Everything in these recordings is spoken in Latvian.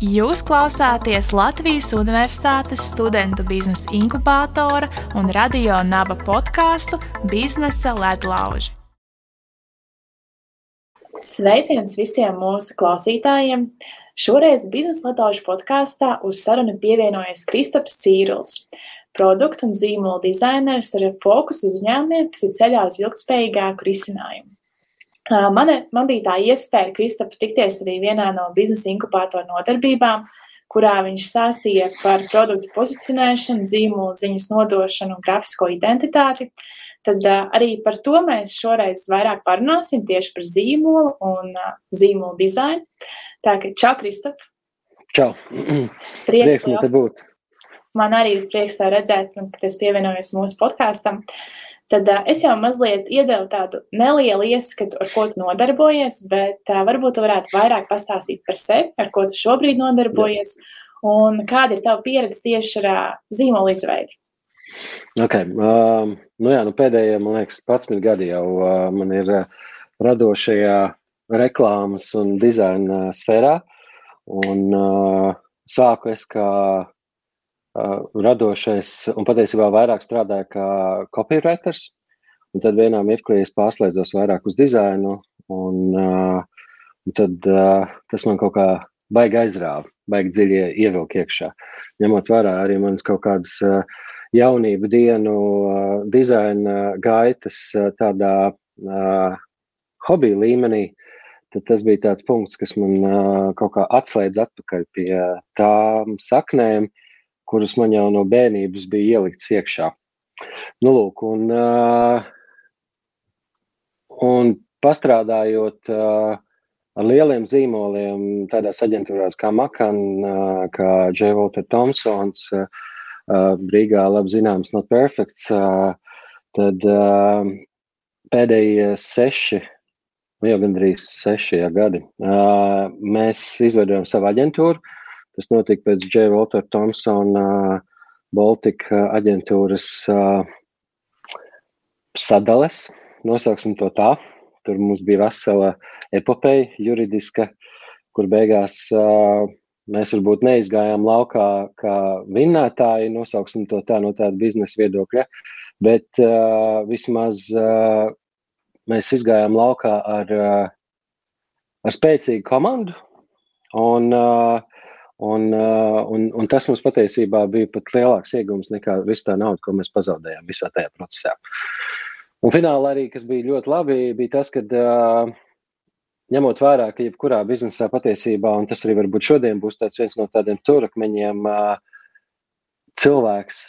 Jūs klausāties Latvijas Universitātes studentu biznesa inkubātora un radio naba podkāstu Biznesa ledlauži. Sveiciens visiem mūsu klausītājiem! Šoreiz biznesa ledlaužu podkāstā uz sarunu pievienojas Kristaps Cīruls, produktu un zīmola dizainers ar fokusu uz uzņēmumiem, kas ir ceļā uz ilgspējīgāku risinājumu. Man, man bija tā iespēja, Kristap, tikties arī vienā no biznesa inkubātora nodarbībām, kurā viņš stāstīja par produktu pozicionēšanu, zīmolu ziņas nodošanu un grafisko identitāti. Tad arī par to mēs šoreiz vairāk parunāsim tieši par zīmolu un zīmolu dizainu. Tā kā čau, Kristap! Čau! Prieks, prieks man te būt! Man arī ir prieks tā redzēt, un, ka es pievienojos mūsu podkāstam. Uh, tad uh, es jau mazliet iedevu tādu nelielu ieskatu, ar ko tu nodarbojies, bet uh, varbūt tu varētu vairāk pastāstīt par sevi, ar ko tu šobrīd nodarbojies, un kāda ir tava pieredze tieši ar uh, zīmolu izveidi. Okay. Um, nu jā, nu pēdējie, man liekas, 11 gadi jau uh, man ir uh, radošajā reklāmas un dizaina sfērā. Un, uh, sāku es kā uh, radošais un patiesībā vairāk strādāju kā copywriters. Un tad vienā mirklī es pārslēdzos vairāk uz dizainu, un, uh, un tad uh, tas man kaut kā baigi aizrāva, baigi dziļi ievilkt iekšā. Ņemot vērā arī manas kaut kādas uh, jaunību dienu uh, dizaina gaitas uh, tādā uh, hobija līmenī, tad tas bija tāds punkts, kas man uh, kaut kā atslēdz atpakaļ pie tām saknēm, uh, kuras man jau no bērnības bija ielikts iekšā. Nu, lūk, un, un pastrādājot ar lieliem zīmoliem, tādās aģentūrās kā Makan, uh, kā. Walter Thompsons, Brīgā labi zināms Not Perfects, uh, tad pēdējie seši, nu jau gandrīz seši gadi, mēs izveidojam savu aģentūru, Tas notika pēc J. Walter Thompsona Baltika aģentūras sadales, nosauksim to tā. Tur mums bija vesela epopeja juridiska, kur beigās mēs varbūt neizgājām laukā kā vinnētāji, nosauksim to tā no tāda biznesa viedokļa, bet uh, vismaz uh, mēs izgājām laukā ar, uh, ar spēcīgu komandu. Un, uh, Un, uh, un, un tas mums patiesībā bija pat lielāks iegūms nekā viss tā nauda, ko mēs pazaudējām visā tajā procesā. Un finālā arī, kas bija ļoti labi, bija tas, ka uh, ņemot vērā, ka jebkurā biznesā patiesībā, un tas arī varbūt šodien būs viens no tādiem turakmeņiem, uh, cilvēks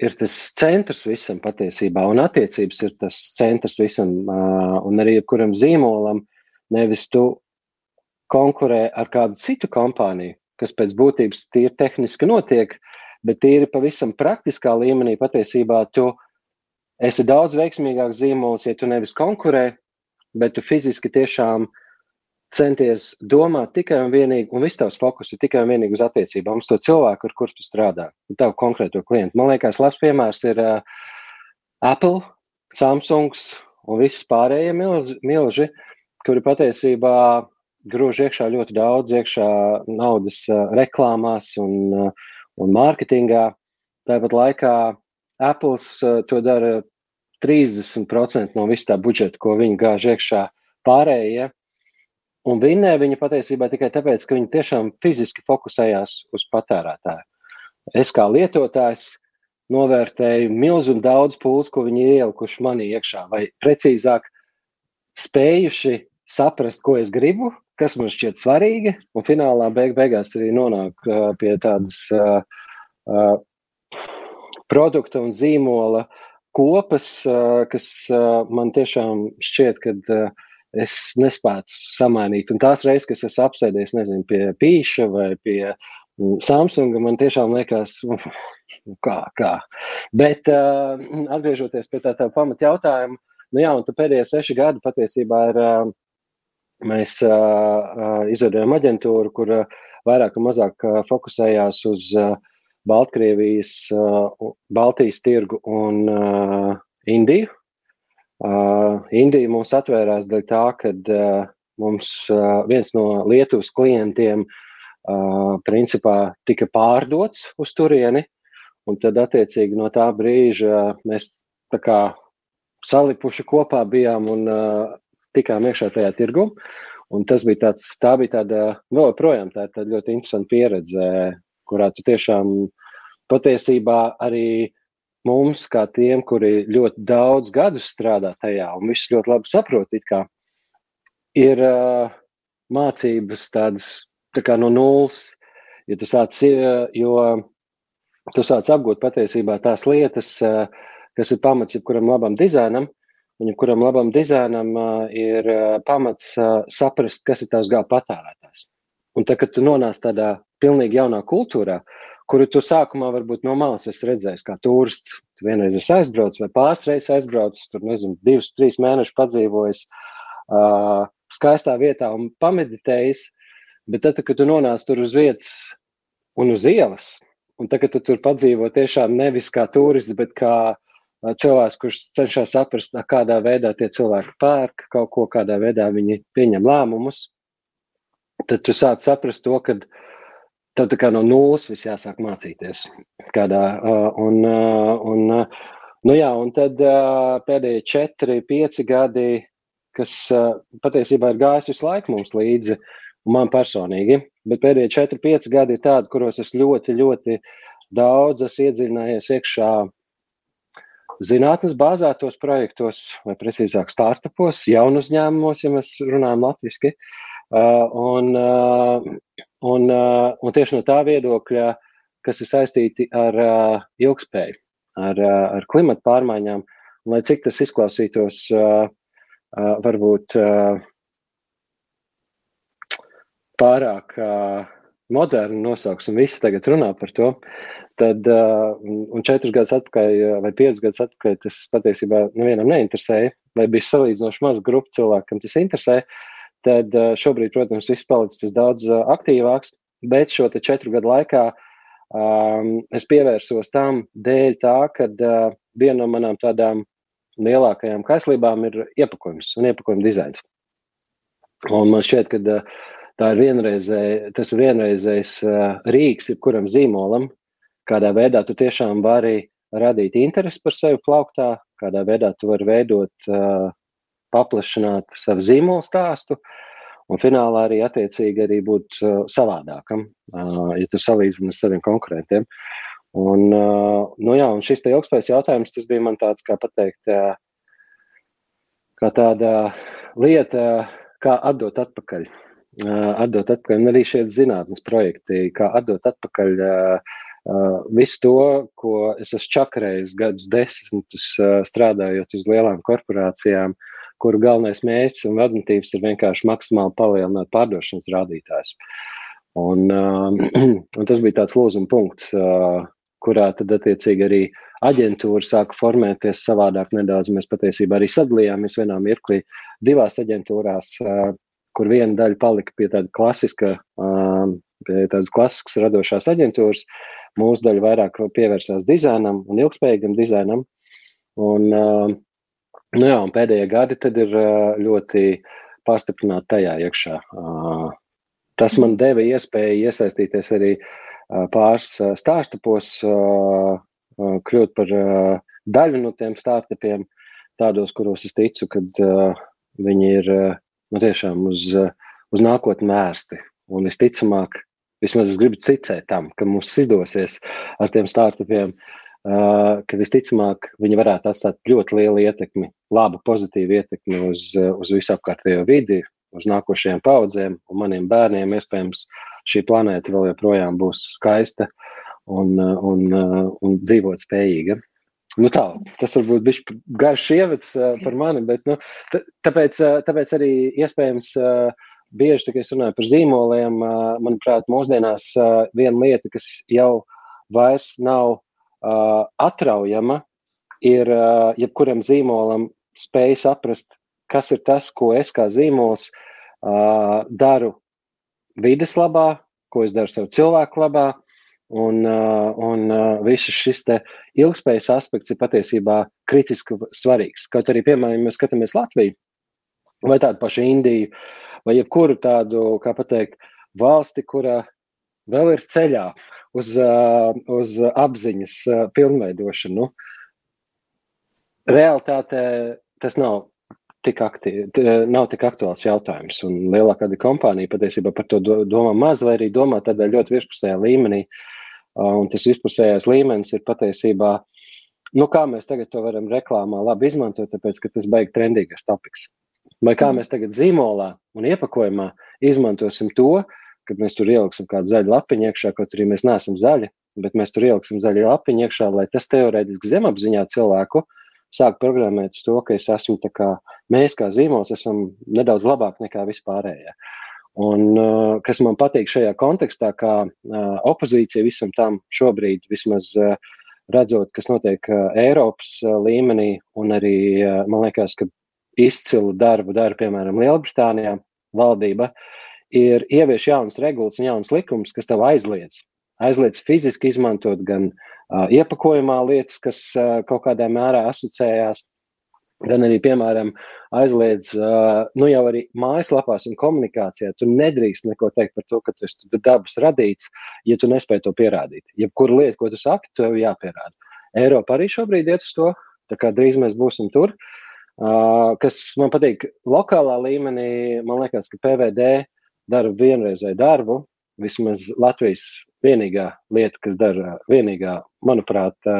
ir tas centrs visam patiesībā, un attiecības ir tas centrs visam, un arī jebkuram zīmolam, nevis tu konkurē ar kādu citu kompāniju, kas pēc būtības tīri tehniski notiek, bet tīri pavisam praktiskā līmenī patiesībā tu esi daudz veiksmīgāks zīmols, ja tu nevis konkurē, bet tu fiziski tiešām centies domāt tikai un vienīgi, un viss tavs fokus ir tikai un vienīgi uz attiecībām, uz to cilvēku, ar kuru tu strādā, un tavu konkrēto klientu. Man liekas, labs piemērs ir uh, Apple, Samsungs un viss pārējie milži, milži kuri patiesībā grūž iekšā ļoti daudz iekšā naudas reklāmās un, un mārketingā. Tāpat laikā Apple to dara 30% no visā budžeta, ko viņi gāž iekšā pārējie. Un vinnē viņa patiesībā tikai tāpēc, ka viņi tiešām fiziski fokusējās uz patērētāju. Es kā lietotājs novērtēju milzu un daudz pūles, ko viņi ielikuši manī iekšā, vai precīzāk spējuši saprast, ko es gribu, kas man šķiet svarīgi, un finālā beig beigās arī nonāk uh, pie tādas uh, uh, produkta un zīmola kopas, uh, kas uh, man tiešām šķiet, ka uh, es nespētu samainīt. Un tās reizes, kad es apsēdies, nezinu, pie pīša vai pie mm, Samsunga, man tiešām liekas, kā, kā. Bet uh, atgriežoties pie tā, tā pamata jautājuma, nu jā, un pēdējie seši gadi patiesībā ir uh, mēs izveidojām aģentūru, kur vairāk vai mazāk fokusējās uz Baltkrievijas, Baltijas tirgu un Indiju. Indija mums atvērās dēļ tā, ka mums viens no Lietuvas klientiem principā tika pārdots uz turieni. Un tad, attiecīgi, no tā brīža mēs tā kā salipuši kopā bijām un tikām iekšā tajā tirgu. Un tas bija tāds, tā bija tāda, vēl joprojām tā, tāda ļoti interesanta pieredze, kurā tu tiešām patiesībā arī mums, kā tiem, kuri ļoti daudz gadus strādā tajā un visus ļoti labi saprot, kā, ir uh, mācības tādas tā kā no nulles. Jo tu sāc, jo tu sāc apgūt patiesībā tās lietas, uh, kas ir pamats jebkuram labam dizainam. Un jebkuram labam dizainam ir pamats saprast, kas ir tavs gala patērētājs. Un tad, kad tu nonāc tādā pilnīgi jaunā kultūrā, kuru tu sākumā varbūt no malas esi redzējis kā turists, tu vienreiz esi aizbraucis vai pāris reizes aizbraucis, tur nezinu, divus, trīs mēnešus padzīvojis uh, skaistā vietā un pameditējis, bet tad, kad tu nonāc tur uz vietas un uz ielas, un tagad tu tur padzīvo tiešām nevis kā turists, bet kā uh, cilvēks, kurš cenšas saprast, kādā veidā tie cilvēki pērk kaut ko, kādā veidā viņi pieņem lēmumus, tad tu sāc saprast to, ka tev tā kā no nulles viss jāsāk mācīties. Kādā, un, un, nu jā, un tad pēdējie četri, pieci gadi, kas patiesībā ir gājis visu laiku mums līdzi, man personīgi, bet pēdējie četri, pieci gadi ir tādi, kuros es ļoti, ļoti daudz esmu iedziļinājies iekšā zinātnes bāzētos projektos, vai precīzāk, startupos, jaunu uzņēmumos, ja mēs runājam latviešu. Uh, un, uh, un, uh, un tieši no tā viedokļa, kas ir saistīti ar ilgspēju, ar, ar klimatu pārmaiņām, un lai cik tas izklausītos, varbūt pārāk. Modernu nosauksim, visi tagad runā par to. Tad, uh, un četrus gadus atpakaļ, uh, vai piecus gadus atpakaļ, tas patiesībā nevienam neinteresēja, vai bija salīdzinoši maza grupa cilvēku, kam tas interesē. Tad uh, šobrīd, protams, viss palicis daudz aktīvāks, bet šo četru gadu laikā um, es pievērsos tam dēļ tā, ka uh, viena no manām tādām lielākajām kaislībām ir iepakojums un iepakojuma dizains. Un man šķiet, ka uh, tā ir vienreizē, tas ir vienreizējs rīks jebkuram zīmolam, kādā veidā tu tiešām vari radīt interesi par sevi plauktā, kādā veidā tu vari veidot, paplašināt savu zīmolu stāstu. Un finālā arī attiecīgi arī būt savādākam, ja tu salīdzini ar saviem konkurentiem. Un, nu jā, un šis te ilgspējas jautājums, tas bija man tāds, kā pateikt, kā tāda lieta, kā atdot atpakaļ. Uh, atdot atpakaļ, un arī šie zinātnes projekti, kā atdot atpakaļ uh, Uh, visu to, ko es esmu čakarējis gadus desmitus strādājot uz lielām korporācijām, kuru galvenais mērķis un vadmatības ir vienkārši maksimāli palielināt pārdošanas rādītājus. Un, un tas bija tāds lūzuma punkts, kurā tad attiecīgi arī aģentūra sāka formēties savādāk nedaudz. Mēs patiesībā arī sadalījāmies vienā mirklī divās aģentūrās, kur viena daļa palika pie tāda klasiska, pie tādas klasiskas radošās aģentūras, Mūsu daļa vairāk pievērsās dizainam un ilgspējīgam dizainam. Un, nu jā, un pēdējie gadi ir ļoti pastiprināti tajā iekšā. Tas man deva iespēju iesaistīties arī pāris startupos, kļūt par daļu no tiem startupiem, tādos, kuros es ticu, ka viņi ir nu, tiešām uz, uz nākotnē vērsti. Un visticamāk, Vismaz es gribu ticēt tam, ka mums izdosies ar tiem startupiem, uh, ka visticamāk viņi varētu atstāt ļoti lielu ietekmi, labu, pozitīvu ietekmi uz, uz visu apkārtējo vidi, uz nākošajām paudzēm un maniem bērniem. Iespējams, šī planēta vēl joprojām būs skaista un, un, un dzīvot spējīga. Nu tā, tas varbūt bija garš ievads par mani, bet nu, tāpēc, tāpēc arī iespējams uh, bieži, kad es runāju par zīmoliem, manuprāt, mūsdienās viena lieta, kas jau vairs nav atraujama, ir jebkuram zīmolam spēj saprast, kas ir tas, ko es kā zīmols daru vides labā, ko es daru savu cilvēku labā. Un, un viss šis ilgspējas aspekts ir patiesībā kritiski svarīgs. Kaut arī, piemēram, mēs skatāmies Latviju vai tādu pašu Indiju, uh, vai jebkuru tādu, kā pateikt, valsti, kurā vēl ir ceļā uz, uz apziņas pilnveidošanu. Nu, realitātē tas nav tik, aktīvi, nav tik aktuāls jautājums. Un lielākā daļa kompānija patiesībā par to domā maz, vai arī domā tādā ļoti virspusējā līmenī. Un tas virspusējais līmenis ir patiesībā, nu, kā mēs tagad to varam reklāmā labi izmantot, tāpēc, ka tas beigas trendīgais topiks. Vai kā mēs tagad zīmolā un iepakojumā izmantosim to, kad mēs tur ieliksim kādu zaļu lapiņu iekšā, kaut arī mēs neesam zaļi, bet mēs tur ieliksim zaļu lapiņu iekšā, lai tas teorētiski zemapziņā cilvēku sāk programmēt uz to, ka es esmu tā kā mēs, kā zīmols, esam nedaudz labāk nekā vispārējie. Un, uh, kas man patīk šajā kontekstā, kā uh, opozīcija visam tam šobrīd, vismaz uh, redzot, kas notiek Eiropas līmenī, un arī man liekas, ka izcilu darbu dara, piemēram, Lielbritānijā valdība, ir ievieš jaunas regulas un jaunas likumus, kas tev aizliedz. Aizliedz fiziski izmantot gan uh, iepakojumā lietas, kas kaut kādā mērā asociējās. Gan arī, piemēram, aizliedz, nu jau arī mājaslapās un komunikācijā. Tu nedrīkst neko teikt par to, ka tu esi dabas radīts, ja tu nespēj to pierādīt. Jebkura lieta, ko tu saki, tev jāpierāda. Eiropa arī šobrīd iet uz to, tā kā drīz mēs būsim tur. Kas man patīk, lokālā līmenī, man liekas, ka PVD dara vienreizēju darbu, vismaz Latvijas vienīgā lieta, kas dara, vienīgā, manuprāt,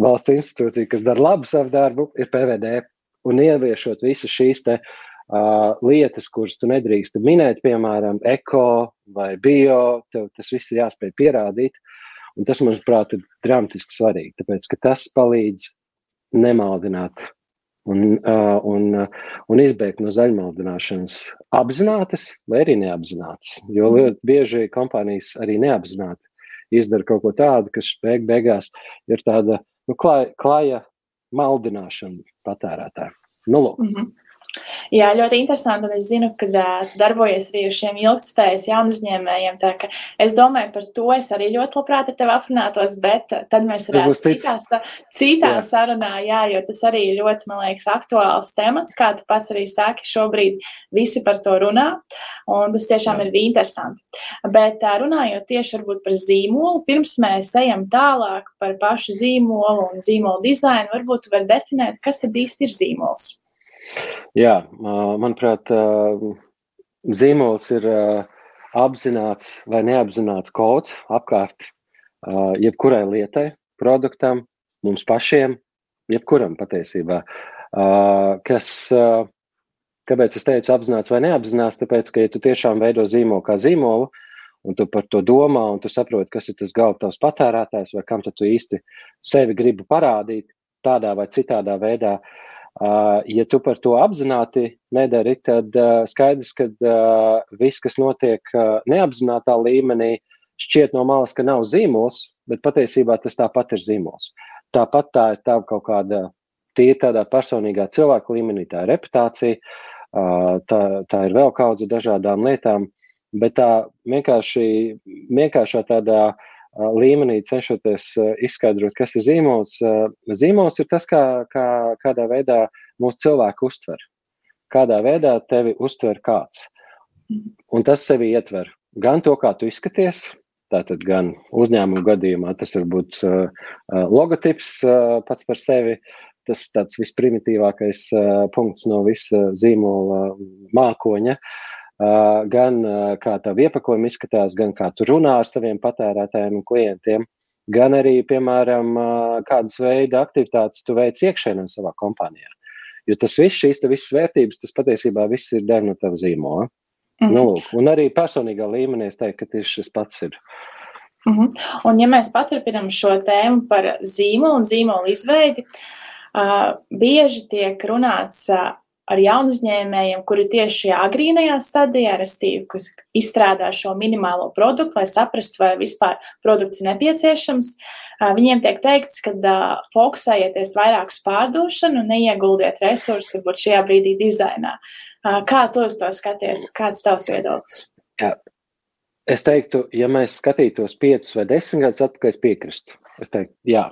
valsts institūcija, kas dara labu savu darbu, ir PVD. Un ieviešot visas šīs te, uh, lietas, kuras tu nedrīkst minēt, piemēram, eko vai bio, tev tas viss ir jāspēj pierādīt. Un tas, manuprāt, ir dramatiski svarīgi, tāpēc ka tas palīdz nemaldināt un, un, un izbēgt no zaļmaldināšanas apzinātas vai arī neapzinātas. Jo ļoti bieži kompānijas arī neapzināti izdara kaut ko tādu, kas beig beigās ir tāda nu, klāja, klāja maldināšana patērētāja. Nu, lūk. mm -hmm. Jā, ļoti interesanti. Es zinu, ka uh, tu darbojies arī ar šiem ilgspējas jaunu uzņēmējiem. Es domāju, par to es arī ļoti labprāt ar tevi aprunātos, bet tad mēs varētu citā, citā jā. sarunā, jā, jo tas arī ir ļoti, man liekas, aktuāls temats, kā tu pats arī saki, šobrīd visi par to runā. Un tas tiešām jā. ir interesanti. Bet uh, runājot tieši par zīmolu, pirms mēs ejam tālāk par pašu zīmolu un zīmolu dizainu, varbūt tu vari definēt, kas tad īsti ir zīmols. Jā, manuprāt, zīmols ir apzināts vai neapzināts kods apkārt jebkurai lietai, produktam, mums pašiem, jebkuram patiesībā. Kas, kāpēc es teicu apzināts vai neapzināts? Tāpēc, ka ja tu tiešām veido zīmolu kā zīmolu, un tu par to domā, un tu saproti, kas ir tas galvenais patērētājs, vai kam tu īsti sevi gribi parādīt tādā vai citādā veidā, uh, Ja tu par to apzināti nedari, tad skaidrs, ka viss, kas notiek neapzinātā līmenī, šķiet no malas, ka nav zīmols, bet patiesībā tas tāpat ir zīmols. Tāpat tā ir tā kaut kāda tīri tādā personīgā cilvēka līmenī, tā ir reputācija, tā, tā ir vēl kaudze dažādām lietām, bet tā vienkārši, vienkāršā tādā uh, līmenī cenšoties izskaidrot, kas ir zīmols. Zīmols ir tas, kā, kā, kādā veidā mūsu cilvēku uztver. Kādā veidā tevi uztver kāds. Un tas sevi ietver gan to, kā tu izskaties, tātad gan uzņēmumu gadījumā tas var būt uh, logotips uh, pats par sevi. Tas tāds visprimitīvākais uh, punkts no visa zīmola mākoņa. Uh, gan kā tā iepakojuma izskatās, gan kā tu runā ar saviem patērētājiem un klientiem, gan arī, piemēram, kādas veida aktivitātes tu veic iekšēnē savā kompānijā. Jo tas viss, šīs visas vērtības, tas patiesībā viss ir daļa no tava zīmola. Mm -hmm. nu, lūk, un arī personīgā līmenī es teiktu, ka tieši šis pats ir. Mm -hmm. Un, ja mēs paturpinām šo tēmu par zīmolu un zīmolu izveidi, uh, bieži tiek runāts uh, ar jaunu uzņēmējiem, kuri tieši šajā agrīnajā stadijā, restīvi, kas izstrādā šo minimālo produktu, lai saprastu, vai vispār produkts ir nepieciešams. Viņiem tiek teikts, ka fokusējieties vairāk uz pārdošanu neieguldiet resursus, varbūt šajā brīdī dizainā. Kā tu uz to skaties? Kāds tavs viedoklis? Jā. Es teiktu, ja mēs skatītos piecus vai desmit gadus atpakaļ, es piekristu. Es teiktu, jā,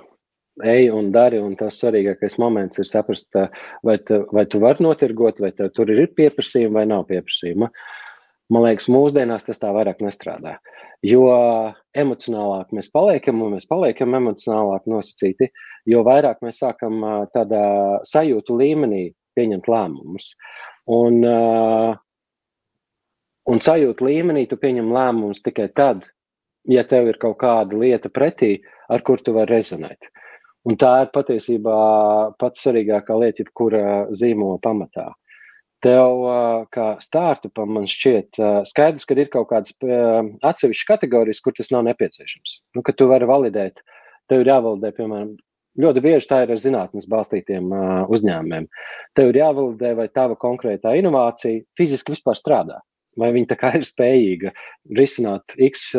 ej un dari, un tas svarīgākais moments ir saprast, vai, te, vai tu vari notirgot, vai tur ir pieprasījuma vai nav pieprasījuma. Man liekas, mūsdienās tas tā vairāk nestrādā. Jo emocionālāk mēs paliekam, un mēs paliekam emocionālāk nosacīti, jo vairāk mēs sākam tādā sajūtu līmenī pieņemt lēmumus. Un, un sajūtu līmenī tu pieņem lēmumus tikai tad, ja tev ir kaut kāda lieta pretī, ar kur tu vari rezonēt. Un tā ir patiesībā pats svarīgākā lieta, jebkura zīmola pamatā. Tev, kā startupam, man šķiet, skaidrs, ka ir kaut kādas atsevišķas kategorijas, kur tas nav nepieciešams. Nu, ka tu vari validēt, tev ir jāvalidē, piemēram, ļoti bieži tā ir ar zinātnes balstītiem uzņēmumiem. Tev ir jāvalidē, vai tava konkrētā inovācija fiziski vispār strādā vai kā ir spējīga risināt X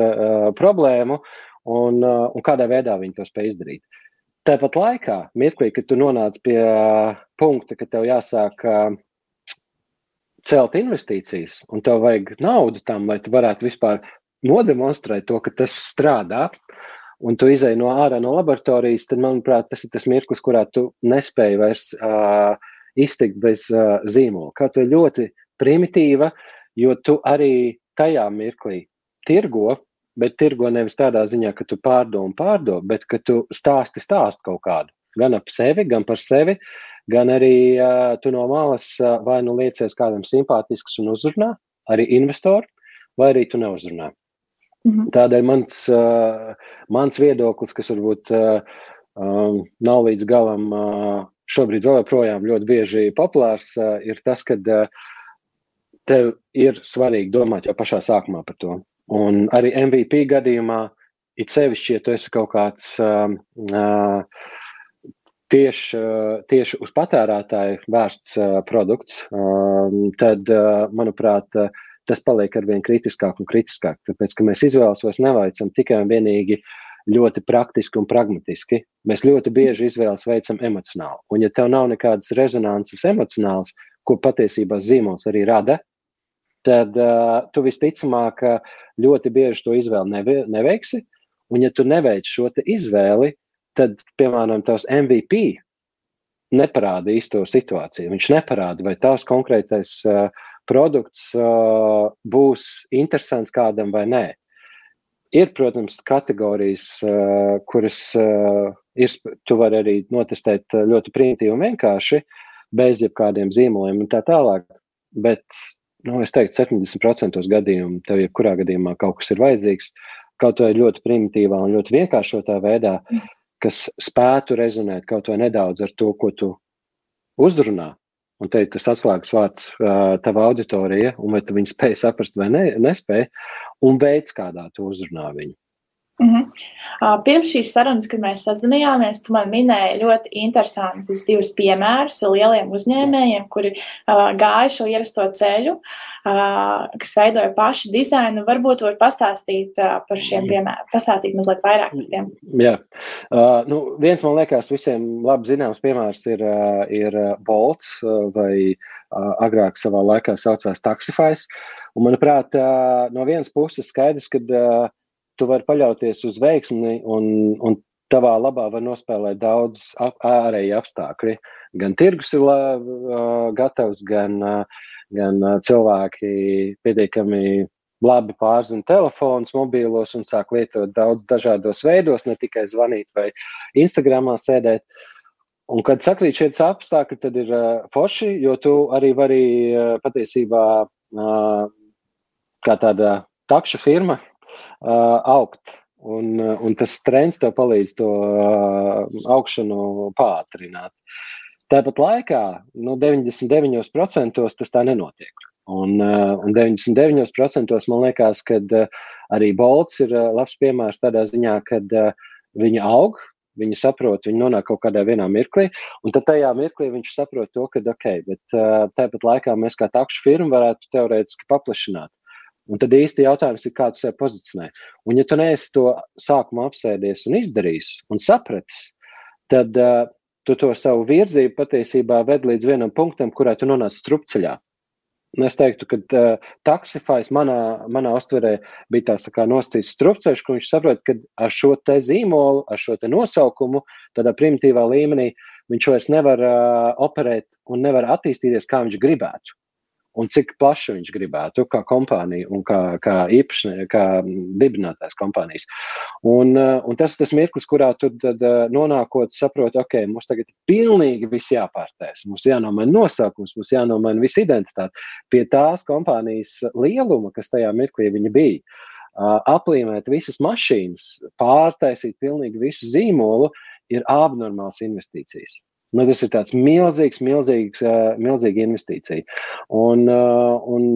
problēmu un, un kādā veidā viņi to spēj izdarīt. Tāpat laikā, mirklī, kad tu nonāc pie uh, punkta, ka tev jāsāk uh, celt investīcijas, un tev vajag naudu tam, lai tu varētu vispār nodemonstrēt to, ka tas strādā, un tu izēji no ārā no laboratorijas, tad, manuprāt, tas ir tas mirklis, kurā tu nespēji vairs uh, iztikt bez uh, zīmola. Kaut arī ļoti primitīva, jo tu arī tajā mirklī tirgo, bet tirgo nevis tādā ziņā, ka tu pārdo un pārdo, bet ka tu stāsti stāstu kaut kādu. Gan ap sevi, gan par sevi, gan arī uh, tu no malas uh, vai nu liecies kādam simpātisks un uzrunā, arī investoru, vai arī tu neuzrunā. Mm -hmm. Tādēļ mans, uh, mans viedoklis, kas varbūt uh, um, nav līdz galam uh, šobrīd vēl joprojām ļoti bieži populārs, uh, ir tas, ka uh, tev ir svarīgi domāt jau pašā sākumā par to. Un arī MVP gadījumā, it sevišķi, ja tu esi kaut kāds uh, uh, tieši, uh, tieši uz patērētāju vērsts uh, produkts, uh, tad, manuprāt, tas paliek ar vien kritiskāk un kritiskāk. Tāpēc, ka mēs izvēles vairs neveicam tikai un vienīgi ļoti praktiski un pragmatiski. Mēs ļoti bieži izvēles veicam emocionāli. Un, ja tev nav nekādas rezonances emocionāls, ko patiesībā zīmols arī rada, tad uh, tu visticamāk ļoti bieži to izvēli neve, neveiksi. Un, ja tu neveic šo izvēli, tad, piemēram, tavs MVP neparāda īsto situāciju. Viņš neparāda, vai tavs konkrētais uh, produkts uh, būs interesants kādam vai nē. Ir, protams, kategorijas, uh, kuras uh, ir, tu vari arī notestēt ļoti primitīvi un vienkārši, bez jebkādiem zīmoliem un tā tālāk. Bet nu, es teiktu, 70% gadījumu tev jebkurā gadījumā kaut kas ir vajadzīgs, kaut vai ļoti primitīvā un ļoti vienkāršotā veidā, mm. kas spētu rezonēt kaut vai nedaudz ar to, ko tu uzrunā. Un te ir tas atslēgas vārds, tava auditorija, un vai tu viņu spēj saprast vai ne, nespēj, un veids, kādā tu uzrunā viņu. Mm -hmm. pirms šīs sarunas, kad mēs sazinājāmies, tu man minēji ļoti interesantus divus piemērus lieliem uzņēmējiem, kuri uh, gāja šo ierasto ceļu, uh, kas veidoja pašu dizainu. Varbūt var pastāstīt uh, par šiem piemēriem, pastāstīt mazliet vairāk par tiem. Jā, uh, nu, viens man liekas visiem labi zināms piemērs ir, uh, ir Bolts uh, vai uh, agrāk savā laikā saucās Taxify. Un, manuprāt, uh, no vienas puses skaidrs, ka uh, tu vari paļauties uz veiksmi, un, un tavā labā var nospēlēt daudz ārēji apstākļi. Gan tirgus ir uh, gatavs, gan, uh, gan uh, cilvēki pietiekami labi pārzina telefonus, mobīlos un sāk lietot daudz dažādos veidos, ne tikai zvanīt vai Instagramā sēdēt. Un, kad sakrīt šie apstākļi, tad ir uh, forši, jo tu arī vari uh, patiesībā uh, kā tāda takša firma augt. Un, un tas trends tev palīdz to augšanu pātrināt. Tāpat laikā nu, 99% tas tā nenotiek. Un, un 99% man liekas, ka arī Bolts ir labs piemērs tādā ziņā, ka viņi aug, viņi saprot, viņi nonāk kaut kādā vienā mirklī, un tad tajā mirklī viņš saprot to, ka ok, bet uh, tāpat laikā mēs kā takšu firma varētu teorētiski paplašināt. Un tad īsti jautājums ir, kā tu sevi pozicionē. Un, ja tu neesi to sākumā apsēdies un izdarījis un sapratis, tad uh, tu to savu virzību patiesībā ved līdz vienam punktam, kurā tu nonāc strupceļā. Un es teiktu, ka uh, taksifais manā, manā uztverē bija tāds tā nostājis strupceļš, ka viņš saprot, ka ar šo te zīmolu, ar šo te nosaukumu, tādā primitīvā līmenī, viņš vairs nevar uh, operēt un nevar attīstīties, kā viņš gribētu. Un cik plaši viņš gribētu, kā kompānija un kā, kā īpašnieks, kā dibinātājs kompānijas. Un, uh, un tas ir tas mirklis, kurā tu tad, uh, nonākot, saproti, ok, mums tagad ir pilnīgi viss jāpārtais. Mums jānomaina nosaukums, mums jānomaina visa identitāte pie tās kompānijas lieluma, kas tajā mirklī viņa bija. Uh, aplīmēt visas mašīnas, pārtaisīt pilnīgi visu zīmolu, ir abnormāls investīcijas. Nu, tas ir tāds milzīgs, milzīgs, uh, milzīga investīcija. Un, uh, un,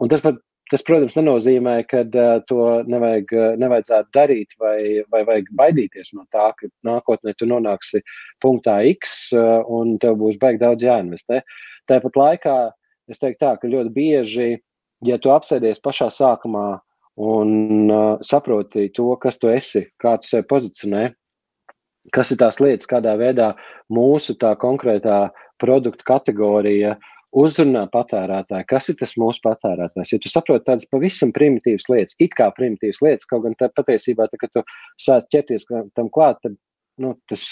un tas, pat, tas, protams, nenozīmē, ka uh, to nevajag, nevajadzētu darīt vai, vai vajag baidīties no tā, ka nākotnē tu nonāksi punktā X uh, un tev būs baigi daudz jāinvestē. Tāpat laikā es teiktu tā, ka ļoti bieži, ja tu apsēdies pašā sākumā un uh, saproti to, kas tu esi, kā tu sevi pozicionē, kas ir tās lietas, kādā veidā mūsu tā konkrētā produktu kategorija uzrunā patērētāju, kas ir tas mūsu patērētājs. Ja tu saproti tādas pavisam primitīvas lietas, it kā primitīvas lietas, kaut gan tā patiesībā, tā, kad tu sāc ķerties tam klāt, tad nu, tas,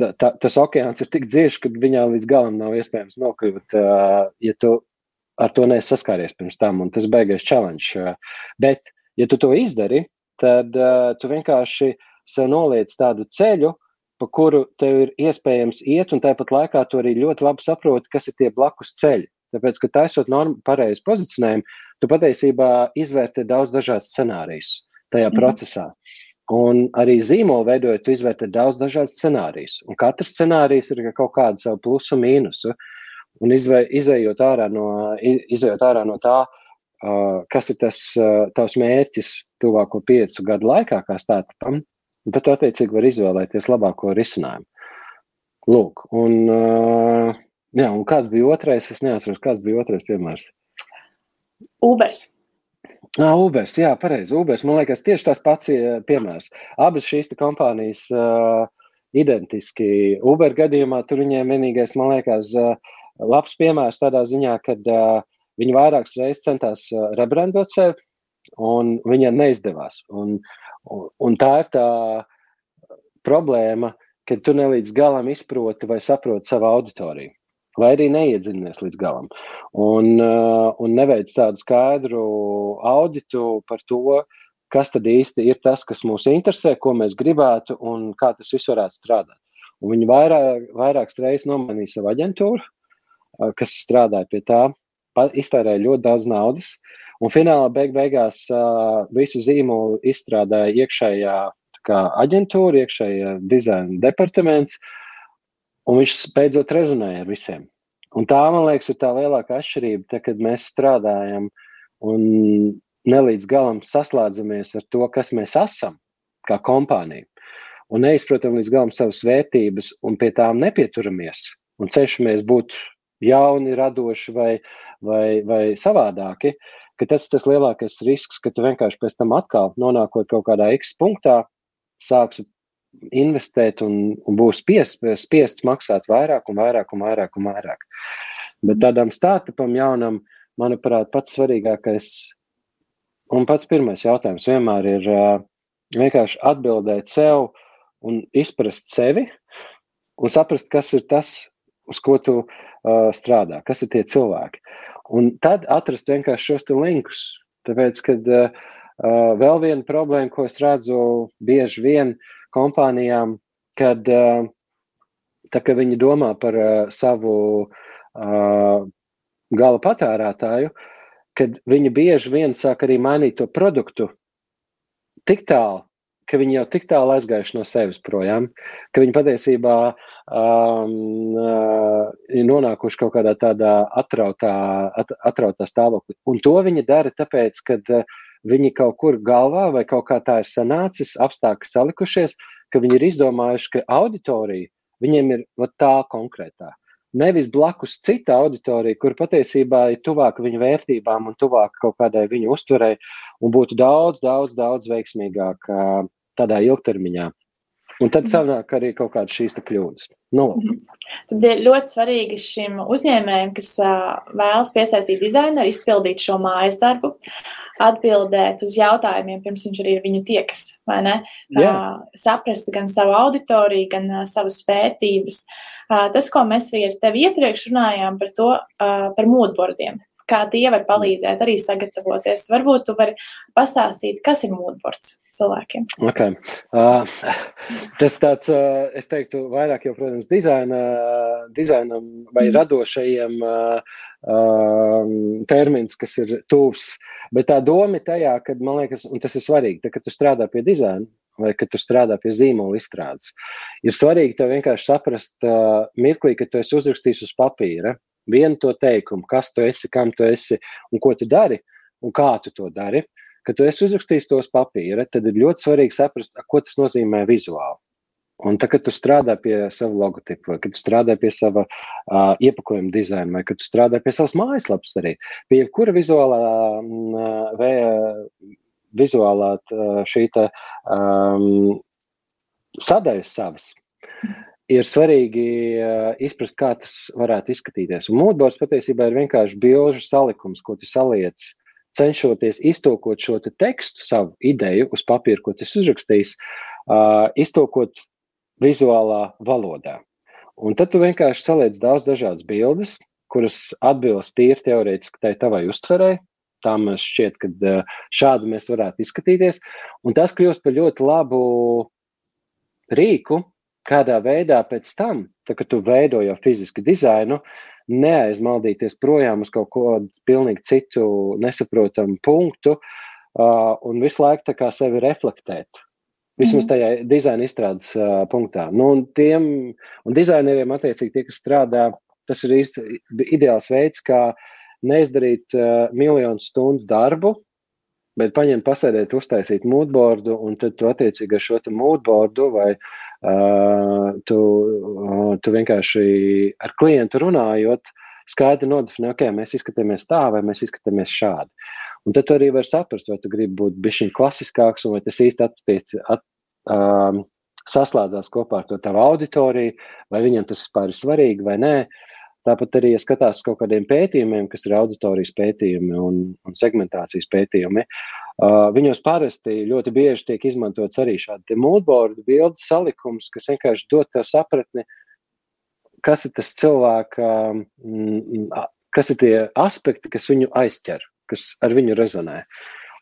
tā, tā, tas okeāns ir tik dziļš, ka viņā līdz galam nav iespējams nokļūt, ja tu ar to neesi saskāries pirms tam, un tas beigais challenge. Bet, ja tu to izdari, tad uh, tu vienkārši sev noliec tādu ceļu, pa kuru tev ir iespējams iet, un tāpat laikā tu arī ļoti labi saproti, kas ir tie blakus ceļi. Tāpēc, ka taisot normu pareizu pozicionējumu, tu patiesībā izvērtē daudz dažādas scenārijas tajā mm. procesā. Un arī zīmolu veidojot, tu izvērtē daudz dažādas scenārijas. Un katrs scenārijs ir kaut kāda savu plusu un mīnusu. Un izējot ārā no, izējot ārā no tā, kas ir tas tavs mērķis tuvāko piecu gadu laikā, kā startupam, Bet attiecīgi var izvēlēties labāko risinājumu. Lūk, un, uh, jā, un kāds bija otrais? Es neatceros, kāds bija otrais piemērs. Ubers. Ah, Ubers, jā, pareizi. Ubers, man liekas, tieši tas pats piemērs. Abas šīs kompānijas uh, identiski. Uber gadījumā tur viņiem vienīgais, man liekas, uh, labs piemērs tādā ziņā, ka uh, viņi vairākas reizes centās uh, rebrandot sevi, un viņiem neizdevās. Un, Un, un tā ir tā problēma, ka tu ne līdz galam izproti vai saproti savu auditoriju. Vai arī neiedziļinies līdz galam. Un, uh, un neveic tādu skaidru auditu par to, kas tad īsti ir tas, kas mūs interesē, ko mēs gribētu un kā tas viss varētu strādāt. Un viņi vairāk, vairākas reizes nomainīja savu aģentūru, uh, kas strādāja pie tā, iztērēja ļoti daudz naudas, uh, Un finālā beig beigās uh, visu zīmolu izstrādāja iekšējā aģentūra, iekšējā dizaina departaments, un viņš beidzot rezonēja ar visiem. Un tā, man liekas, ir tā lielākā atšķirība, te, kad mēs strādājam un nelīdz galam saslēdzamies ar to, kas mēs esam, kā kompānija, un neizprotam līdz galam savas vērtības un pie tām nepieturamies un cenšamies būt jauni, radoši vai, vai, vai savādāki, ka tas ir tas lielākais risks, ka tu vienkārši pēc tam atkal nonākot kaut kādā X punktā, sāksi investēt un, un būs spiests, spiests maksāt vairāk un vairāk un vairāk un vairāk. Bet tādam startupam jaunam, manuprāt, pats svarīgākais un pats pirmais jautājums vienmēr ir uh, vienkārši atbildēt sev un izprast sevi un saprast, kas ir tas, uz ko tu uh, strādā, kas ir tie cilvēki. Un tad atrast vienkārši šos linkus. Tāpēc, kad uh, vēl viena problēma, ko es redzu bieži vien kompānijām, kad uh, tā, ka viņi domā par uh, savu uh, gala patērētāju, kad viņi bieži vien sāk arī mainīt to produktu tik tālu, ka viņi jau tik tālu aizgājuši no sevis projām, ka viņi patiesībā um, uh, ir nonākuši kaut kādā tādā atrautā, at, atrautā stāvoklī. Un to viņi dara tāpēc, ka uh, viņi kaut kur galvā vai kaut kā tā ir sanācis, apstākļi salikušies, ka viņi ir izdomājuši, ka auditorija viņiem ir tā konkrētā. Nevis blakus cita auditorija, kur patiesībā ir tuvāk viņu vērtībām un tuvāk kaut kādai viņu uztverei, un būtu daudz, daudz, daudz veiksmīgāk uh, tādā ilgtermiņā. Un tad mhm. sanāk arī kaut kādas šīs kļūdas. Nu, tad ir ļoti svarīgi šim uzņēmējam, kas vēlas piesaistīt dizaineru, izpildīt šo mājas darbu, atbildēt uz jautājumiem, pirms viņš arī viņu tiekas. Uh, saprast gan savu auditoriju, gan uh, savas vērtības. Uh, tas, ko mēs arī ar tevi iepriekš runājām par to, par moodboardiem kā tie var palīdzēt arī sagatavoties. Varbūt tu vari pastāstīt, kas ir mūdbords cilvēkiem. Okay. Uh, tas tāds, uh, es teiktu, vairāk jau, protams, dizaina, dizainam vai mm. radošajiem uh, uh, termins, kas ir tūs. Bet tā doma ir tajā, ka, man liekas, un tas ir svarīgi, tā, kad tu strādā pie dizaina, vai kad tu strādā pie zīmola izstrādes, ir svarīgi tev vienkārši saprast uh, mirklī, kad tu esi uzrakstījis uz papīra vienu to teikumu, kas tu esi, kam tu esi un ko tu dari un kā tu to dari. Kad tu esi uzrakstījis tos papīra, tad ir ļoti svarīgi saprast, ko tas nozīmē vizuāli. Un tad, kad tu strādā pie sava logotipa, vai kad tu strādā pie sava uh, iepakojuma dizaina, vai kad tu strādā pie savas mājaslapas, arī pie jebkura vizuālā, uh, vē, vizuālā uh, šī tā, um, sadaļas savas, ir svarīgi uh, izprast, kā tas varētu izskatīties. Un mūžs patiesībā ir vienkārši bilžu salikums, ko tu saliec, cenšoties iztolkot šo te tekstu, savu ideju uz papīra, ko tas uzrakstījis, uh, iztolkot vizuālā valodā. Un tad tu vienkārši saliec daudz dažādas bildes, kuras atbilst tīri teorētiski tai tavai uztverei. Tā man šķiet, ka šādi mēs varētu izskatīties. Un tas kļūst par ļoti labu rīku, kādā veidā pēc tam, tā, kad tu veido jau fizisku dizainu, neaizmaldīties projām uz kaut ko pilnīgi citu, nesaprotamu punktu uh, un visu laiku sevi reflektēt. Vismaz mhm. tajā dizaina izstrādes uh, punktā. Nu, un, tiem, un dizaineriem, attiecīgi, tie, kas strādā, tas ir īsti ideāls veids, kā neizdarīt uh, miljonu stundu darbu, bet paņemt, pasēdēt, uztaisīt moodboardu, un tad tu attiecīgi ar šo moodboardu vai uh, tu, tu vienkārši ar klientu runājot, skaidri nodefinē, ok, mēs izskatāmies tā vai mēs izskatāmies šādi. Un tad tu arī vari saprast, vai tu gribi būt bišķiņ klasiskāks, vai tas īsti attiec, at, um, saslēdzās kopā ar to tavu auditoriju, vai viņam tas vispār ir svarīgi vai nē. Tāpat arī, ja skatās uz kaut kādiem pētījumiem, kas ir auditorijas pētījumi un, un segmentācijas pētījumi, uh, viņos parasti ļoti bieži tiek izmantots arī šādi moodboard bildes salikums, kas vienkārši dod tev sapratni, kas ir tas cilvēka, mm, kas ir tie aspekti, kas viņu aizķer, kas ar viņu rezonē.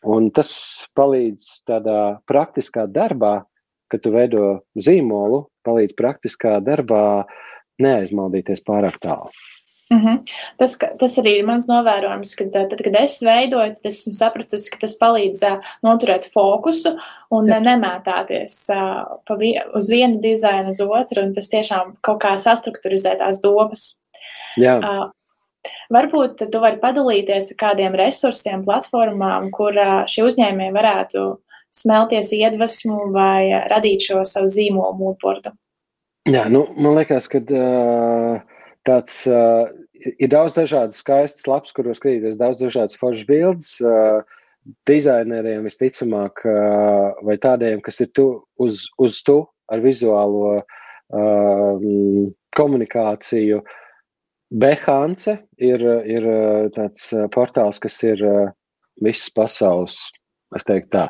Un tas palīdz tādā praktiskā darbā, kad tu veido zīmolu, palīdz praktiskā darbā uh, neaizmaldīties pārāk tālu. Mm -hmm. tas, tas arī ir mans novērojums, ka tad, kad es veidoju, tad esmu sapratusi, ka tas palīdz uh, noturēt fokusu un Jā. nemētāties uh, vi uz vienu dizainu, uz otru, un tas tiešām kaut kā sastruktūrizē tās domas. Jā. Uh, varbūt tu vari padalīties ar kādiem resursiem, platformām, kur uh, šie uzņēmēji varētu smelties iedvesmu vai radīt šo savu zīmolu mūtbordu. Jā, nu, man liekas, ka uh, tāds uh, ir daudz dažādas skaistas lapas, kuros skatīties, daudz dažādas foršas bildes. Uh, dizaineriem visticamāk, uh, vai tādiem, kas ir tu, uz, uz tu ar vizuālo uh, komunikāciju. Behance ir, ir tāds portāls, kas ir visas pasaules, es teiktu tā,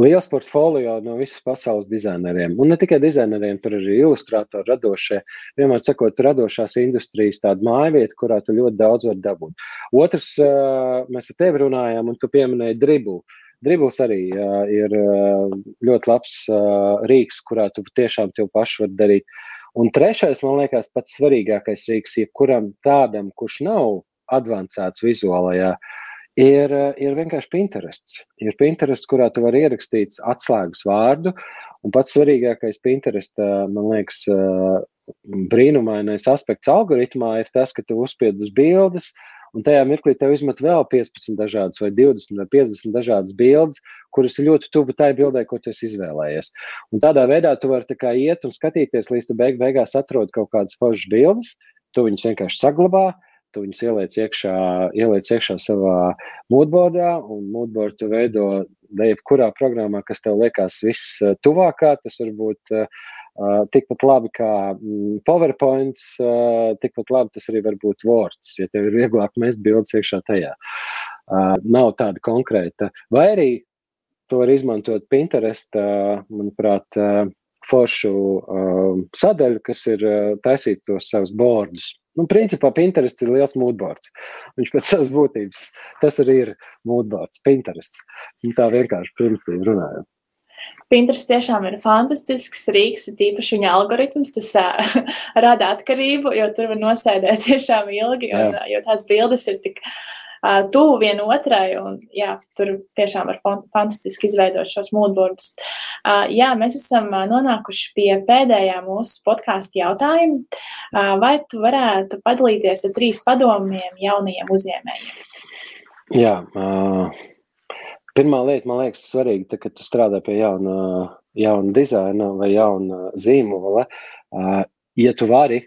liels portfolio no visas pasaules dizaineriem. Un ne tikai dizaineriem, tur arī ilustrātori, radošie. Vienmēr sakot, radošās industrijas tāda mājvieta, kurā tu ļoti daudz var dabūt. Otrs, mēs ar tevi runājām, un tu pieminēji dribu. Dribbles arī uh, ir uh, ļoti labs uh, rīks, kurā tu tiešām tev pašu var darīt. Un trešais, man liekas, pats svarīgākais rīks, jebkuram tādam, kurš nav advancēts vizuālajā, uh, ir, ir vienkārši Pinterests. Ir Pinterests, kurā tu vari ierakstīt atslēgas vārdu. Un pats svarīgākais Pinterest, man liekas, brīnumainais aspekts algoritmā ir tas, ka tu uzspied uz bildes, un tajā mirklī tev izmet vēl 15 dažādas, vai 20 vai 50 dažādas bildes, kuras ir ļoti tuvu tai bildē, ko tu izvēlējies. Un tādā veidā tu vari iet un skatīties, līdz tu beig beigās atrod kaut kādas pašas bildes, tu viņus vienkārši saglabā, tu viņus ieliec iekšā, ieliec iekšā savā moodboardā, un moodboardu veido jebkurā programmā, kas tev liekas viss tuvākā. Tas var būt uh, tikpat labi kā mm, PowerPoint, uh, tikpat labi tas arī var būt Words, ja tev ir vieglāk mest bildes iekšā tajā. Uh, nav tāda konkrēta. Vai arī to var izmantot Pinterest, manuprāt, foršu uh, sadaļu, kas ir uh, taisīt tos savus bordus. Nu, principā Pinterest ir liels mūžbords. Viņš pēc savas būtības tas arī ir mūžbords, Pinterest. Nu, tā vienkārši primitīvi runājot. Pinterest tiešām ir fantastisks rīks, tīpaši viņa algoritms. Tas uh, rada atkarību, jo tur var nosēdēt tiešām ilgi, un, Jā. jo tās bildes ir tik uh, tuvu vienotrai. Un, jā, tur tiešām var fantastiski izveidot šos mūžbordus. Jā, mēs esam nonākuši pie pēdējā mūsu podkāstu jautājuma. Vai tu varētu padalīties ar trīs padomiem jaunajiem uzņēmējiem? Jā, uh, pirmā lieta, man liekas, svarīga, tad, kad tu strādā pie jauna, jauna dizaina vai jauna zīmola. Ja tu vari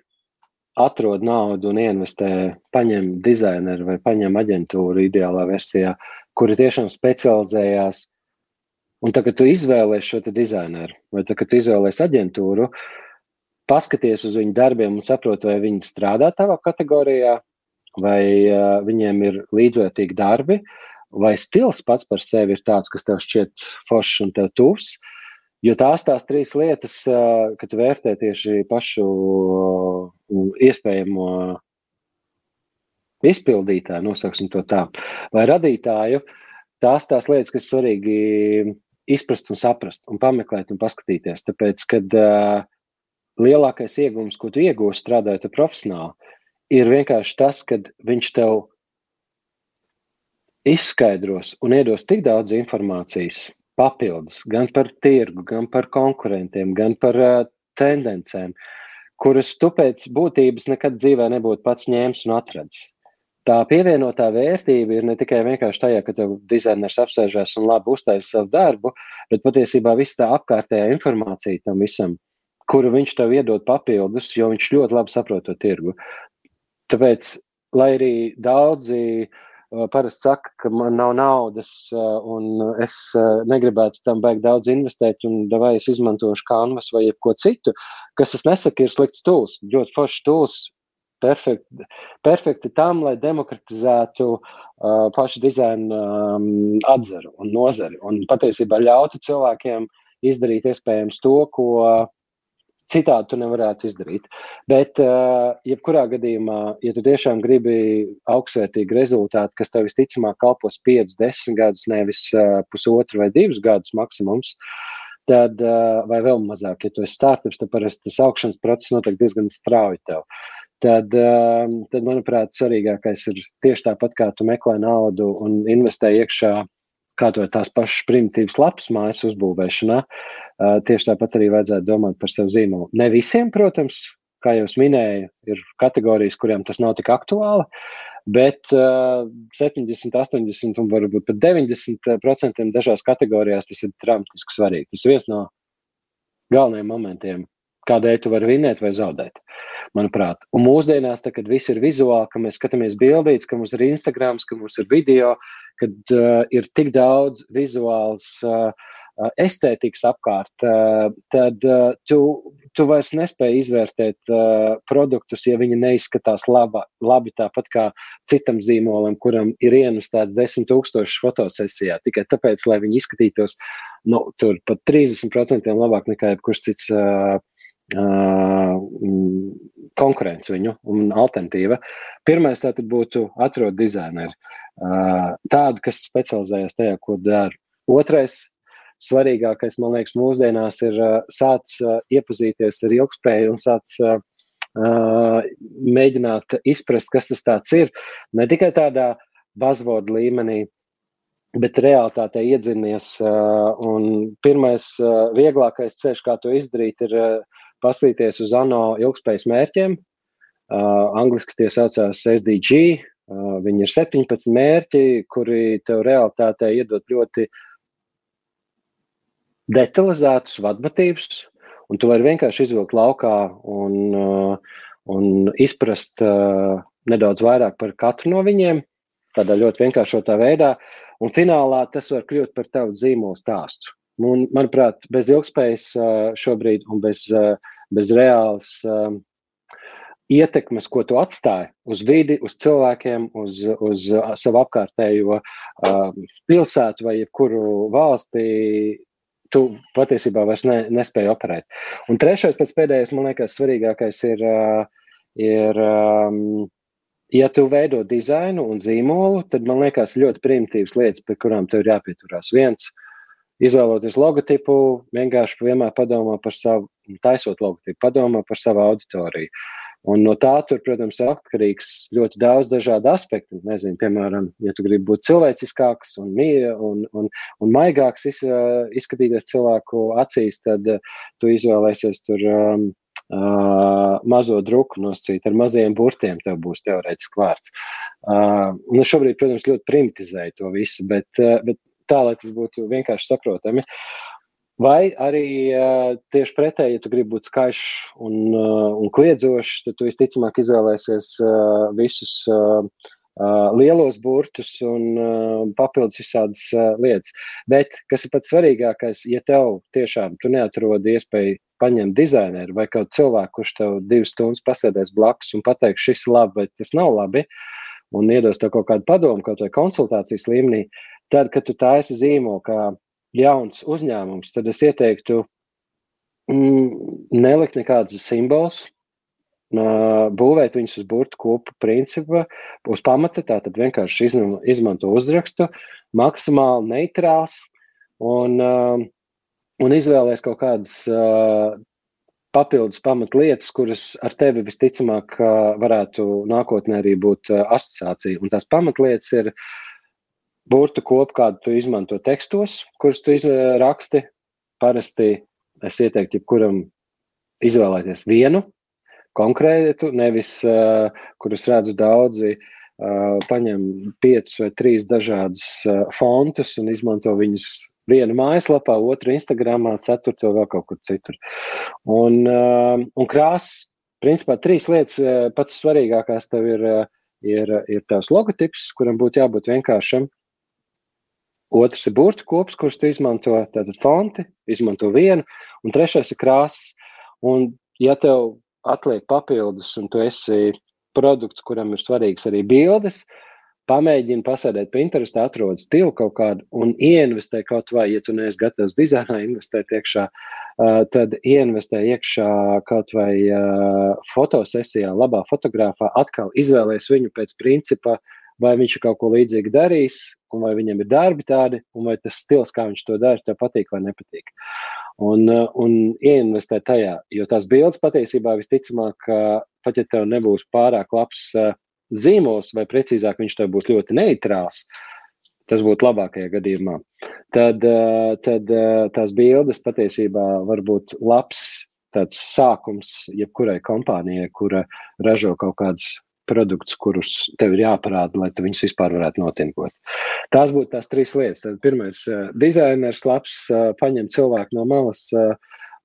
atrod naudu un investē, paņem dizaineru vai paņem aģentūru ideālā versijā, kuri tiešām specializējās. Un tagad, kad tu izvēlējies šo dizaineru vai tagad, kad tu izvēlējies aģentūru, paskaties uz viņu darbiem un saproti, vai viņi strādā tavā kategorijā, vai uh, viņiem ir līdzvērtīgi darbi, vai stils pats par sevi ir tāds, kas tev šķiet foršs un tev tuvs. Uh, Jo tās tās trīs lietas, kad vērtē tieši pašu iespējamo izpildītāju, nosauksim to tā, vai radītāju, tās tās lietas, kas svarīgi izprast un saprast, un pameklēt un paskatīties. Tāpēc, kad lielākais iegūms, ko tu iegūsi strādājot profesionāli, ir vienkārši tas, ka viņš tev izskaidros un iedos tik daudz informācijas, papildus gan par tirgu, gan par konkurentiem, gan par uh, tendencēm, kuras tu pēc būtības nekad dzīvē nebūtu pats ņēmis un atradis. Tā pievienotā vērtība ir ne tikai vienkārši tajā, ka tev dizainers apsēžās un labi uztaisīs savu darbu, bet patiesībā viss tā apkārtējā informācija tam visam, kuru viņš tev iedod papildus, jo viņš ļoti labi saprot to tirgu. Tāpēc, lai arī daudzi uh, parasti saka, ka man nav naudas un es negribētu tam baigt daudz investēt, un vai es izmantošu kanvas vai ko citu, kas es nesaku, ir slikts tūls. Ļoti foršs tūls, perfekti, perfekti tam, lai demokratizētu uh, pašu dizaina um, atzaru un nozari. Un patiesībā ļautu cilvēkiem izdarīt iespējams to, ko Citādi tu nevarētu izdarīt. Bet, uh, jebkurā gadījumā, ja tu tiešām gribi augstsvērtīgu rezultātu, kas tev visticamāk kalpos 5, 10 gadus, nevis uh, pusotru vai divus gadus maksimums, tad, uh, vai vēl mazāk, ja tu esi startups, tad parasti tas augšanas process notiek diezgan strauji tev. Tad, tad, manuprāt, svarīgākais ir tieši tāpat, kā tu meklē naudu un investē iekšā kā to tās pašas primitīvas lapas mājas uzbūvēšanā. Uh, tieši tāpat arī vajadzētu domāt par savu zīmolu. Ne visiem, protams, kā jau minēju, ir kategorijas, kuriem tas nav tik aktuāli, bet uh, 70, 80 un varbūt pat 90% dažās kategorijās tas ir dramatiski svarīgi. Tas ir viens no galvenajiem momentiem, kādēļ tu vari vinēt vai zaudēt. Manuprāt, un mūsdienās, tā, kad viss ir vizuāli, ka mēs skatāmies bildītas, ka mums ir Instagram, ka mums ir video, kad uh, ir tik daudz vizuāls. Uh, estētikas apkārt, uh, tad uh, tu, tu vairs nespēji izvērtēt uh, produktus, ja viņi neizskatās laba, labi tāpat kā citam zīmolam, kuram ir ienustēts desmit tūkstoši fotosesijā, tikai tāpēc, lai viņi izskatītos nu, tur pat 30% labāk nekā jebkurš cits uh, Mm, konkurence viņu un alternatīva. Pirmais tātad būtu atrast dizaineru, tādu, kas specializējas tajā, ko dara. Otrais, svarīgākais, man liekas, mūsdienās ir sāc iepazīties ar ilgspēju un sāc mēģināt izprast, kas tas ir. Ne tikai tādā buzzword līmenī, bet realitātē iedzinies. Un pirmais, vieglākais ceļš, kā to izdarīt, ir paskatīties uz ANO ilgspējas mērķiem. Uh, angliski tie saucās SDG. Uh, viņi ir 17 mērķi, kuri tev realitātē iedod ļoti detalizētus vadmatīvus, un tu vari vienkārši izvilkt laukā un, uh, un izprast uh, nedaudz vairāk par katru no viņiem, tādā ļoti vienkāršotā veidā, un finālā tas var kļūt par tavu zīmolu stāstu. Un, manuprāt, bez ilgspējas šobrīd un bez, bez reāls ietekmes, ko tu atstāji uz vidi, uz cilvēkiem, uz, uz savu apkārtējo pilsētu vai jebkuru valsti, tu patiesībā vairs ne, nespēji operēt. Un trešais, pēc pēdējais, man liekas, svarīgākais ir, ir ja tu veido dizainu un zīmolu, tad man liekas ļoti primitīvas lietas, pie kurām tev ir jāpieturās. Viens, izvēloties logotipu, vienkārši vienmēr padomā par savu, taisot logotipu, padomā par savu auditoriju. Un no tā, tur, protams, ir atkarīgs ļoti daudz dažādu aspektu. Nezinu, piemēram, ja tu gribi būt cilvēciskāks un, un, un, un maigāks, iz, izskatīties cilvēku acīs, tad tu izvēlēsies tur um, uh, mazo druku nosacīt ar maziem burtiem. Tev būs teorētiski vārds. Uh, un es šobrīd, protams, ļoti primitizēju to visu, bet, uh, bet tā, lai tas būtu vienkārši saprotami. Vai arī uh, tieši pretēji, ja tu gribi būt skaļš un, uh, un kliedzošs, tad tu visticamāk izvēlēsies uh, visus uh, uh, lielos burtus un uh, papildus visādas uh, lietas. Bet, kas ir pats svarīgākais, ja tev tiešām tu neatrodi iespēju paņemt dizaineru vai kādu cilvēku, kurš tev divas stundas pasēdēs blakus un pateiks, šis ir labi vai tas nav labi, un iedos tev kaut kādu padomu, kaut vai konsultācijas līmenī, tad, kad tu taisi zīmolu jauns uzņēmums, tad es ieteiktu mm, nelikt nekādus simbolus, būvēt viņus uz burbuļu kopu principa, uz pamata. Tātad vienkārši izmanto uzrakstu, maksimāli neitrāls un, un izvēlēties kaut kādas papildus pamatlietas, kuras ar tevi visticamāk varētu nākotnē arī būt asociācija. Un tās pamatlietas ir burtu kopu, kādu tu izmanto tekstos, kurus tu raksti. Parasti es ieteiktu, jebkuram izvēlēties vienu konkrētu, nevis uh, kurus redzu daudzi. Uh, paņem piecus vai trīs dažādus uh, fontus un izmanto viņus vienu mājaslapā, otru Instagramā, ceturto vēl kaut kur citur. Un, uh, un krāsas, principā, trīs lietas pats svarīgākās tev ir, ir, ir tavs logotips, kuram būtu jābūt vienkāršam. Otrs ir burbuļu kops, kurus tu izmanto, tātad fonti, izmanto vienu, un trešais ir krāsas. Un, ja tev atliek papildus, un tu esi produkts, kuram ir svarīgs arī bildes, pamēģini pasēdēt pie interesa, atrod stilu kaut kādu un ieinvestē kaut vai, ja tu neesi gatavs dizainā investēt iekšā, uh, tad ieinvestē iekšā kaut vai uh, fotosesijā, labā fotografā, atkal izvēlēs viņu pēc principa, uh, vai viņš ir kaut ko līdzīgu darījis, un vai viņam ir darbi tādi, un vai tas stils, kā viņš to dara, tev patīk vai nepatīk. Un, uh, un ieinvestēt tajā, jo tās bildes patiesībā visticamāk, pat ja tev nebūs pārāk labs uh, zīmols, vai precīzāk viņš tev būs ļoti neitrāls, tas būtu labākajā gadījumā. Tad, uh, tad tās bildes patiesībā var būt labs tāds sākums jebkurai kompānijai, kura ražo kaut kādas produktus, kurus tev ir jāparāda, lai tu viņus vispār varētu notinkot. Tās būtu tās trīs lietas. Tad pirmais uh, - dizainers, labs, uh, paņem cilvēku no malas. Uh,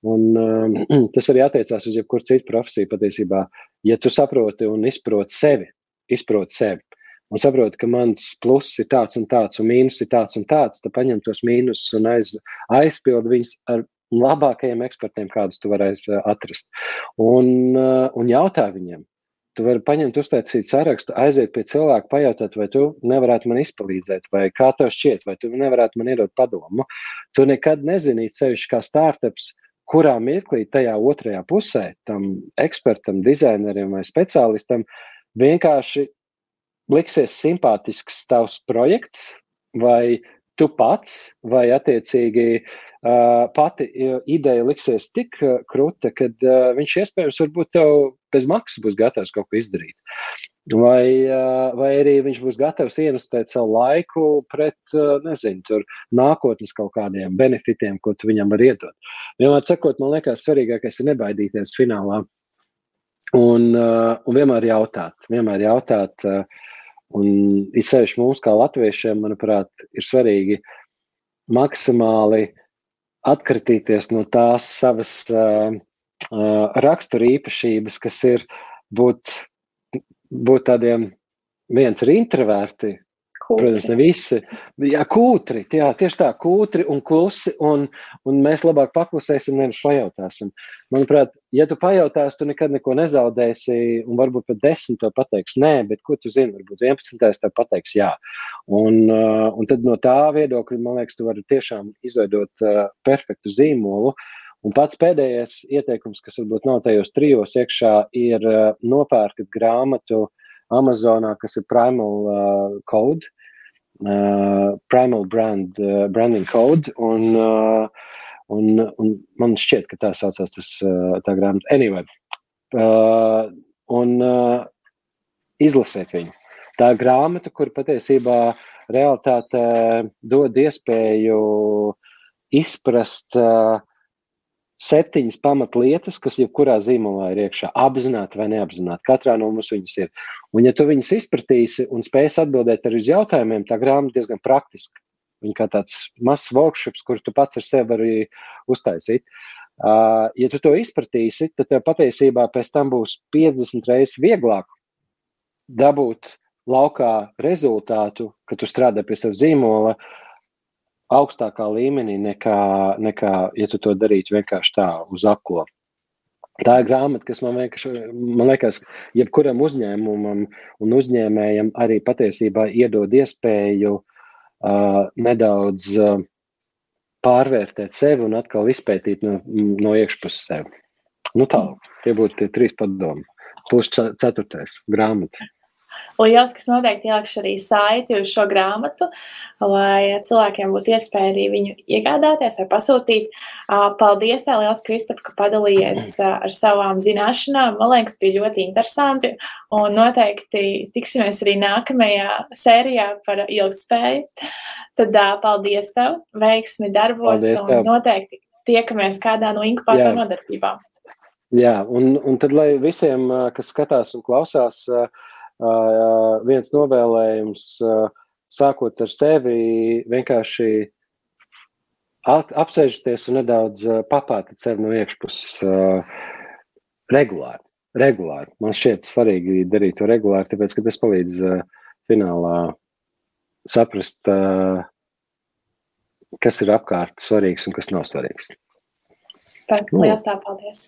Un, uh, tas arī attiecās uz jebkuru citu profesiju. Patiesībā, ja tu saproti un izproti sevi, izproti sevi, un saproti, ka mans pluss ir tāds un tāds, un mīnus ir tāds un tāds, tad paņem tos mīnusus un aiz, aizpild viņus ar labākajiem ekspertiem, kādus tu varēsi atrast. Un, un jautā viņiem, Tu vari paņemt, uztaisīt sarakstu, aiziet pie cilvēka, pajautāt, vai tu nevarētu man izpalīdzēt, vai kā tev šķiet, vai tu nevarētu man iedot padomu. Tu nekad nezini, sevišķi kā startups, kurā mirklī tajā otrajā pusē, tam ekspertam, dizainerim vai speciālistam, vienkārši liksies simpātisks tavs projekts, vai tu pats, vai attiecīgi uh, pati ideja liksies tik krūta, ka uh, viņš iespējams varbūt tev bez maksas būs gatavs kaut ko izdarīt. Vai, uh, vai arī viņš būs gatavs investēt savu laiku pret, uh, nezinu, tur nākotnes kaut kādiem benefitiem, ko tu viņam var iedot. Vienmēr sakot, man liekas, svarīgākais ir nebaidīties finālā. Un, uh, un vienmēr jautāt, vienmēr jautāt, uh, Un it sevišķi mums, kā latviešiem, manuprāt, ir svarīgi maksimāli atkritīties no tās savas uh, uh, rakstura īpašības, kas ir būt, būt tādiem, viens ir introverti, Kūtri. Protams, ne visi. Jā, kūtri, jā, tieši tā, kūtri un klusi, un, un mēs labāk paklusēsim, nevis pajautāsim. Manuprāt, ja tu pajautāsi, tu nekad neko nezaudēsi, un varbūt pat desmit to pateiks nē, bet ko tu zini, varbūt 11. tev pateiks jā. Un, uh, un tad no tā viedokļa, man liekas, tu vari tiešām izveidot uh, perfektu zīmolu. Un pats pēdējais ieteikums, kas varbūt nav tajos trijos iekšā, ir uh, nopērkat grāmatu uh, Amazonā, kas ir Primal uh, Code, uh, Primal Brand, uh, Branding Code. Un, uh, un, un man šķiet, ka tā saucās tas, uh, tā grāmata. Anyway, uh, un uh, izlasiet viņu. Tā grāmata, kur patiesībā realitāte dod iespēju izprast uh, septiņas pamatlietas, kas jebkurā zīmolā ir iekšā, apzināti vai neapzināti. Katrā no mums viņas ir. Un, ja tu viņas izpratīsi un spēsi atbildēt arī uz jautājumiem, tā grāmata diezgan praktiska. Viņa kā tāds mazs workshops, kur tu pats ar sevi vari uztaisīt. Uh, ja tu to izpratīsi, tad tev patiesībā pēc tam būs 50 reizes vieglāk dabūt laukā rezultātu, kad tu strādā pie sava zīmola, uh, augstākā līmenī nekā, nekā ja tu to darītu vienkārši tā uz aklo. Tā ir grāmata, kas man, vienkārši, man liekas, jebkuram uzņēmumam un uzņēmējam arī patiesībā iedod iespēju uh, nedaudz uh, pārvērtēt sevi un atkal izpētīt no, no iekšpuses sevi. Nu, tā, tie būtu tie trīs padomi. Plus ceturtais grāmata. Lielas, kas noteikti ielikšu arī saiti uz šo grāmatu, lai cilvēkiem būtu iespēja arī viņu iegādāties vai pasūtīt. Paldies, tev, Lielas, Kristap, ka padalījies ar savām zināšanām. Man liekas, bija ļoti interesanti. Un noteikti tiksimies arī nākamajā sērijā par ilgspēju. Tad paldies tev, veiksmi darbos paldies un tev. noteikti tiekamies kādā no inkubāciju nodarbībām. Jā, un, un tad, lai visiem, kas skatās un klausās, uh, viens novēlējums, sākot ar sevi, vienkārši apsēžties un nedaudz papātat sevi no iekšpuses regulāri. Regulāri. Man šķiet svarīgi darīt to regulāri, tāpēc, ka tas palīdz finālā saprast, kas ir apkārt svarīgs un kas nav svarīgs. Super. Lielas tā, paldies!